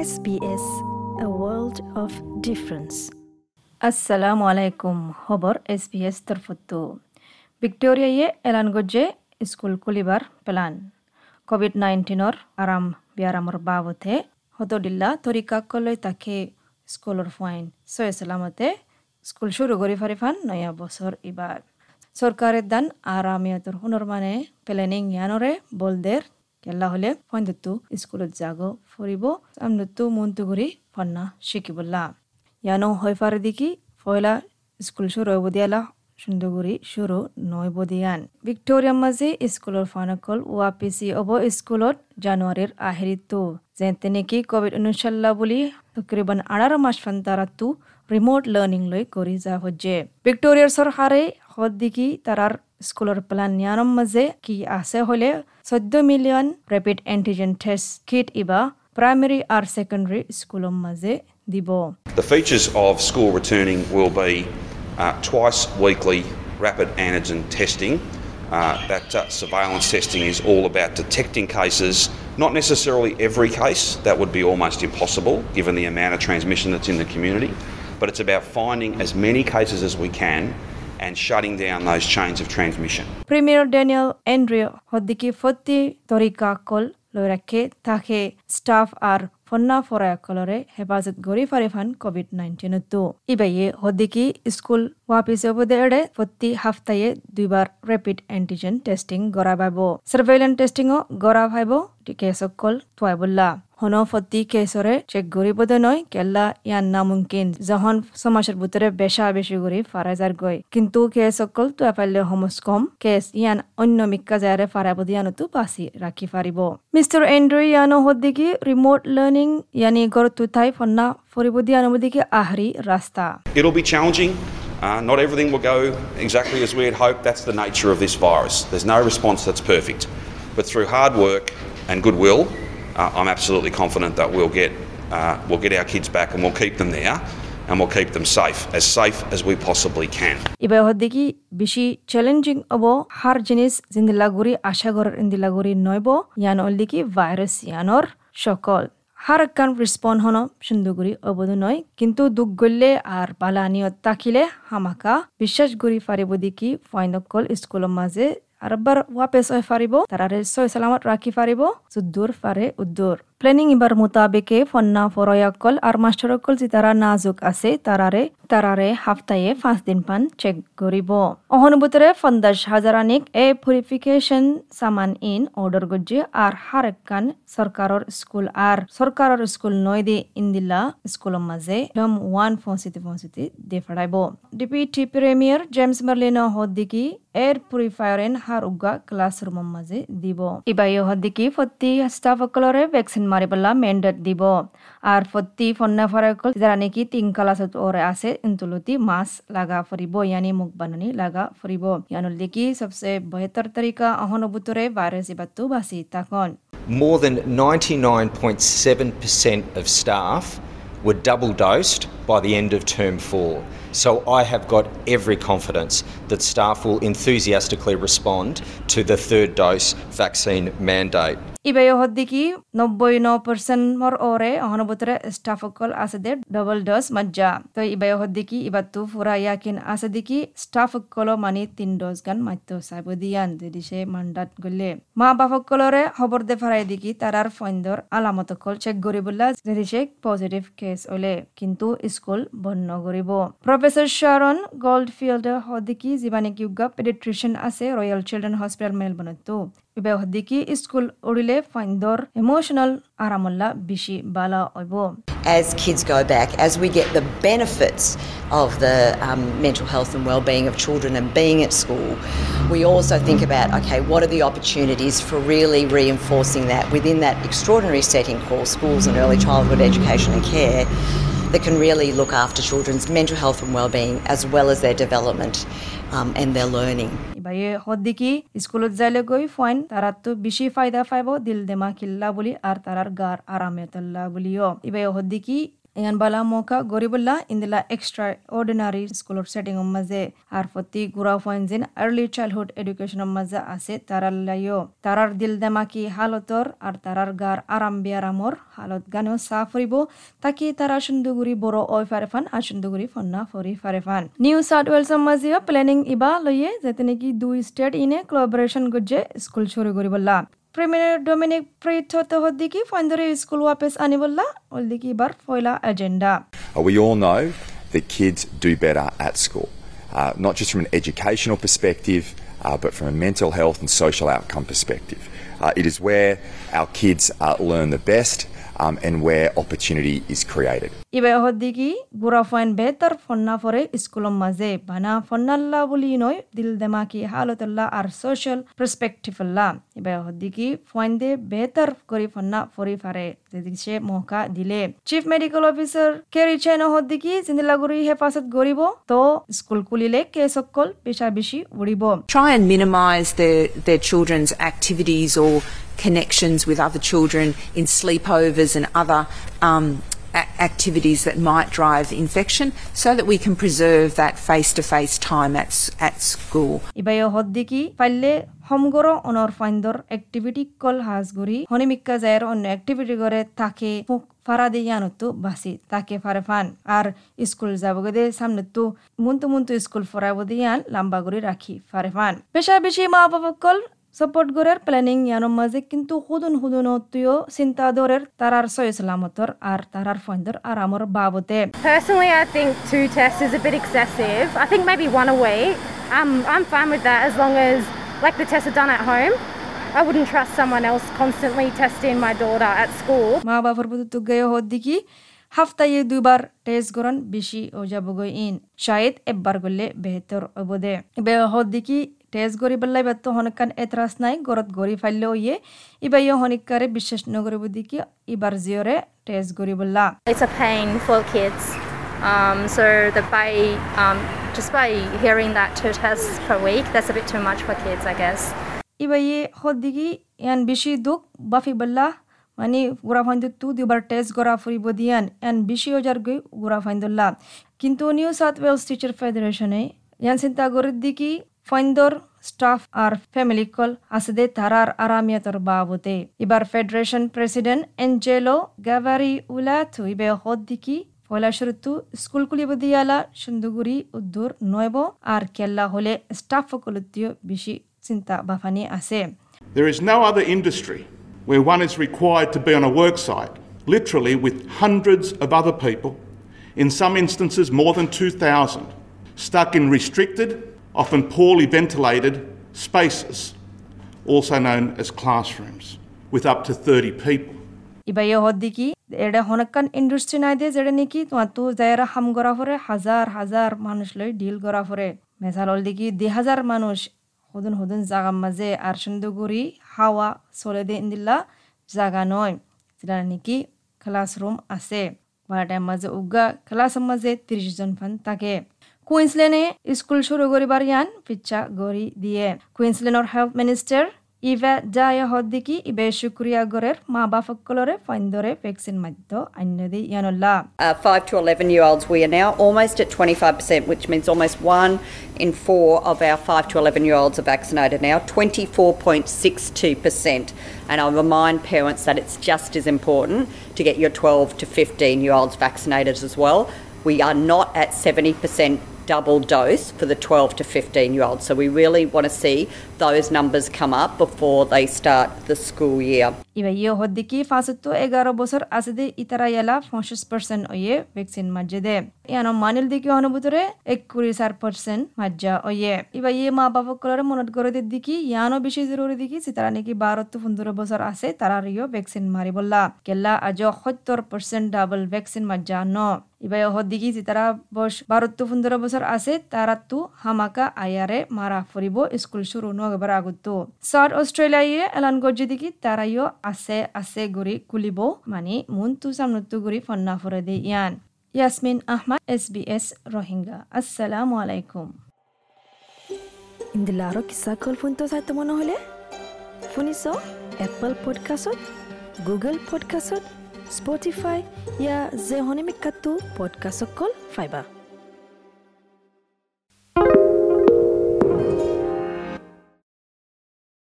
SBS, a world of difference. assalamu alaikum hobor sbs terfotu victoria ye elan gojje school kulibar plan covid 19 or aram biaramor babote হতদিল্লা তরিকা কলৈ তাকে স্কুলৰ fine ছয় সালামতে school শুরু কৰি ফারি ফান নয়া বছর ইবার সরকারের দান আর আমিয়াতর হুনর মানে প্ল্যানিং ইয়ানরে বলদের কেল্লা হলে ফন্দতু স্কুলত যাগ ফুরিব আমনতু মন্তু করি ফন্না শিকিবল্লা ইয়ানো হয় ফারে দিকি ফয়লা স্কুল শুরু হইব দিয়ালা সুন্দরগুড়ি শুরু নয় বদিয়ান ভিক্টোরিয়ার মাঝে স্কুলের ফানকল ওয়াপিসি অব স্কুলত জানুয়ারির আহেরিতো যেতে নেকি কোভিড উনশাল্লা বুলি তকরিবান আঠারো মাস ফান তারাতু রিমোট লার্নিং লৈ কৰি যা হজ্জে। ভিক্টোরিয়ার সরকারে হদ্দিকি তারার স্কুলের প্ল্যান নিয়ানম মাঝে কি আছে হলে চৈধ্য million rapid antigen test kit ইবা প্রাইমারি আর সেকেন্ডারি স্কুলের মাঝে দিব The features of school returning will be uh, twice weekly rapid antigen testing. Uh, that uh, surveillance testing is all about detecting cases, not necessarily every case, that would be almost impossible given the amount of transmission that's in the community, but it's about finding as many cases as we can and shutting down those chains of transmission. Premier Daniel Andrew হদ্দিকি ফতি তরিকা call লৈ রাখে তাকে staff আর ফন্না ফরায়া কলরে হেফাজত গরি ফারিফান Covid nineteen তো ইবাইয়ে হদ্দিকি school ওয়াপিস অবদেড়ে প্রতি হাফতায়ে দুইবার রেপিড অ্যান্টিজেন টেস্টিং গড়া পাব সার্ভেইলেন্স টেস্টিংও গড়া ভাইব কেসকল তুয়াবুল্লা হন ফতি কেসরে চেক গরিবদে নয় কেল্লা ইয়ান নামুমকিন যখন সমাজের ভিতরে বেশা বেশি করে ফারাজার গই কিন্তু কেসকল তুয়া পাইলে হমস কম কেস ইয়ান অন্য মিক্কা জায়ারে ফারাবদি ইয়ানতো বাসি রাখি ফারিব মিস্টার এন্ড্রু ইয়ানো হদ্দিকি রিমোট লার্নিং ইয়ানি গর তুতাই ফন্না ফরিবদি ইয়ানবদিকি আহরি রাস্তা It'll be challenging. Uh, not everything will go exactly as we had hoped. That's the nature of this virus. There's no response that's perfect. But through hard work and goodwill, uh, I'm absolutely confident that we'll get, uh, we'll get our kids back and we'll keep them there and we'll keep them safe, as safe as we possibly can. ইবা হদ্দিকি বেশি challenging of her জিনিস জিন্দিলা জিন্দিলাগুড়ি আশা করার ইন্দিলা ইন্দিলাগুড়ি নয়ব ইয়ান অলদিকি virus ইয়ানর সকল হার কান respawn হন সুন্দরগুড়ি অবধ নয় কিন্তু দুখ গল্লে আর বালানিয়ত তাকিলে হামাকা বিশ্বাস গুড়ি ফারিব দিকি ফাইনকল স্কুলের মাঝে আরবার ওয়াপেস হয় ফারিব তারারে সয় সালামত রাখি ফারিব যুদ্ধর ফারে উদ্দুর প্ল্যানিং ইবার মোতাবেকে ফন্না ফরয়াকল আর মাস্টারকল যে তারা নাজুক আছে তারারে তারারে হাফতায়ে পাঁচ দিন পান চেক করিব অহনুভূতরে পঞ্চাশ হাজারানিক এ পুরিফিকেশন সামান ইন অর্ডার গজ্জে আর হারেকান সরকারর স্কুল আর সরকারর স্কুল নয় দি ইন্দিলা স্কুলের মাঝে ডম ওয়ান পৌঁছিতে পৌঁছিতে দে ফেড়াইব ডিপিটি প্রিমিয়ার জেমস মার্লিনো হদ্দিকি এয়ার পুরিফায়ার এন হার উগা ক্লাসরুমের মাঝে দিব ইবাই হদ্দিকি ফত্তি স্টাফসকলরে vaccine more than 99.7% of staff were double dosed by the end of term 4 So I have got every confidence that staff will enthusiastically respond to the third dose vaccine mandate. ইবাই হদ্দিকি নব্বই ন পার্সেন্ট মর ওরে অহনুভূতরে স্টাফসকল আছে দে double dose মজ্জা তো ইবাই হদ্দিকি ইবাতু ফুরা ইয়াকিন আছে দিকি স্টাফসকল মানি তিন ডোজ গান মাত্য সাইব দিয়ান যদি মান্ডাত গলে। মা বাপসকলরে খবর দে ফারাই দিকি তারার ফইন্দর আলামতকল চেক করিবলা যদি সে পজিটিভ কেস ওলে। কিন্তু স্কুল বন্ধ করিব প্রফেসর শারন গোল্ডফিল্ড হদ্দিকি যিবানিকি উগা পেডিট্রিশিয়ান আছে রয়্যাল চিলড্রেন হসপিটাল মেলবর্নত As kids go back, as we get the benefits of the um, mental health and well-being of children and being at school, we also think about okay, what are the opportunities for really reinforcing that within that extraordinary setting called schools and early childhood education and care that can really look after children's mental health and well-being as well as their development um, and their learning. ইবাইয়ে হদ্দিকি স্কুলত যাইলে গই fine তারা তো বেশি ফায়দা পাইব দিল দেমা কিল্লা বলি আর তারার গার আরামে তল্লা বলিও ইবাই হদ্দিকি ইয়ান বালা মৌকা গরিবুল্লাহ ইন্দিলা এক্সট্রা অর্ডিনারি স্কুলৰ ছেটিঙৰ মাজে আর প্রতি গুড়া ফাইন যেন আর্লি চাইল্ডহুড এডুকেশনের মাঝে আছে তারার লাইও তারার দিল দেমাকি হালতর আর তারার গার আরাম বিয়ারামর হালত গানেও সাফ ফুরিব তাকি তারা সুন্দুগুড়ি বড় ওই ফারেফান আর সুন্দুগুড়ি ফন্না ফরি ফারেফান নিউ সাউথ ওয়েলসৰ মাঝেও প্লেনিং ইবা লইয়ে যাতে নাকি দুই স্টেট ইনে Uh, we all know that kids do better at school, uh, not just from an educational perspective, uh, but from a mental health and social outcome perspective. It is where our kids learn the best um, and where opportunity is created. ibe hoddigi gurafain betar fonna fore iskulom maze bana fonnalla buli noy dil demaki halotalla ar social perspective alla ibe hoddigi foinde betar kori fonna fori fare dedikse moka dile chief medical officer keri cheno hoddigi sindilaguri hefasat goribo to school kulile ke sokkol pesha bishi uribo try and minimize their their children's activities or connections with other children in sleepovers and other um, activities that might drive infection so that we can preserve that face to face time at, at school. ইবাইও হদ্দিকি পাইলে সমগর অনর ফাইন্দর activity কল হাজগুড়ি হনিমিক্কা জায়ের অন্য activity করে তাকে ফারা দিয়ে ইয়ানতো বাসি তাকে ফারে ফান আর স্কুল যাবগে দে সামনে তো মুন্তু মুন্তু স্কুল ফরাইব দিয়ান লাম্বা করে রাখি ফারে ফান পেশা বেশি মা বাবা কল সাপোর্ট গরের প্ল্যানিং ইয়ানোর মাঝে কিন্তু হুদুন হুদুন তুইও চিন্তা দরের তারার সয় সালামতর আর তারার ফাইন্দর আরামর বাবতে Personally, I think two tests is a bit excessive. I think maybe one a week. Um, I'm fine with that as long as, like, the tests are done at home. I wouldn't trust someone else constantly testing my daughter at school. মা বাবার প্রতি তুগায় হদ্দিকি হাফতায় দুবার test গরন বেশি ও যাবগৈ in শায়দ একবার গলে বেহতর অবদে বে হদ্দিকি test গরি বেলাই বেত হনকান এতরাস নাই গরত গরি ফাইলে ইয়ে ইবাই হনিকারে বিশ্বাস নগরিব দিকি ইবার জিয়রে টেস্ট গরি বললা It's a pain for kids. Um, so the by um, just by hearing that two tests per week, that's a bit too much for kids, I guess. ইবাই হদ্দিকি ইয়ান বেশি দুঃখ বাফি বললা মানে গুড়া ফাইন্দ তু দুবার টেস্ট গড়া ফুরিব দিয়ান ইয়ান বেশি হাজার গই গুড়া ফাইন্দুল্লা কিন্তু নিউ সাউথ ওয়েলস টিচার ফেডারেশনে ইয়ান চিন্তা গরির দিকি ফাইন্দর স্টাফ আর ফ্যামিলি কল আছে দে তারার আরামিয়াতর বাবতে এবার ফেডারেশন প্রেসিডেন্ট এঞ্জেলো গাভারি উলাথু ইবে হদ দিকি পয়লা শুরুতু স্কুল কুলিব দিয়ালা সুন্দুগুড়ি উদ্দুর নয়ব আর কেল্লা হলে স্টাফ সকলতীয় বেশি চিন্তা বাফানি আছে There is no other industry where one is required to be on a work site, literally with hundreds of other people, in some instances more than 2,000, stuck in restricted, often poorly ventilated spaces, also known as classrooms, with up to 30 people. ইবাইয়ে হদ্দিকি এটা হনকান industry নাই দে যেটা নাকি তোমার তো যাইরা হাম করা ফরে হাজার হাজার মানুষ লই ডিল করা ফরে। মেসাল হল দিকি দুই হাজার মানুষ হদুন হদুন জাগার মাঝে আর সুন্দরগুড়ি হাওয়া চলে দিয়ে দিল্লা জাগা নয়। যেটা নাকি ক্লাসরুম আছে। বারোটার মাঝে উগা ক্লাসের মাঝে ত্রিশ জন ফান থাকে। কুইন্সল্যান্ডে স্কুল শুরু করিবার ইয়ান পিচ্ছা গড়ি দিয়ে কুইন্সল্যান্ডর হেলথ মিনিস্টার ইভা জায়া হদ্দিকি ইবে শুক্রিয়া গরের মা বাপকলরে ফাইন্দরে vaccine মাধ্য আন্যদি ইয়ানুল্লাহ Uh, 5 to 11 year olds, we are now almost at 25%, which means almost one in four of our 5 to 11 year olds are vaccinated now, 24.62%. And I remind parents that it's just as important to get your 12 to 15 year olds vaccinated as well. We are not at 70% double dose for the 12 to 15 year olds. So we really want to see those numbers come up before they start the school year. ইবে ইয়ে হদ্দিকি ফাঁসত্তু এগারো বছর আছে দে ইতারা ইয়ালা পঁচিশ percent ওয়ে vaccine মাঝে দে। ইয়ানো মানিল দিকে অনুভূতরে এক কুড়ি চার পার্সেন্ট মাজ্জা ওয়ে। ইবা ইয়ে মা বাবা কলরে মনত করে দিকি, ইয়ানো বেশি জরুরি দিকি সিতারা নাকি বারো তো পনেরো বছর আছে, তারা রিও ভ্যাকসিন মারি বললা। কেল্লা আজ সত্তর পার্সেন্ট ডাবল ভ্যাকসিন মাজ্জা ন। ইবাই হদ্দিকি সিতারা বস বারো তো পনেরো বছর আছে, তারা তু হামাকা আয়ারে মারা ফুরিব, স্কুল শুরু নগবার আগতো সাউথ অস্ট্রেলিয়া ইয়ে এলান গজ্জি দিকি তারাইও আছে আছে গুৰি কুলিব মানে মনটো চাম নতু গুৰি ফন্না ফুৰে দে ইয়ান Yasmin Ahmad S B S Rohingya আলাইকুম ইন্দিলাৰ কিছা কল ফোনটো চাই তোমাৰ নহ'লে শুনিছ এপল পডকাষ্টত গুগল পডকাষ্টত স্পটিফাই ইয়াৰ জেহনিমিকাটো পডকাষ্টক কল পাইবা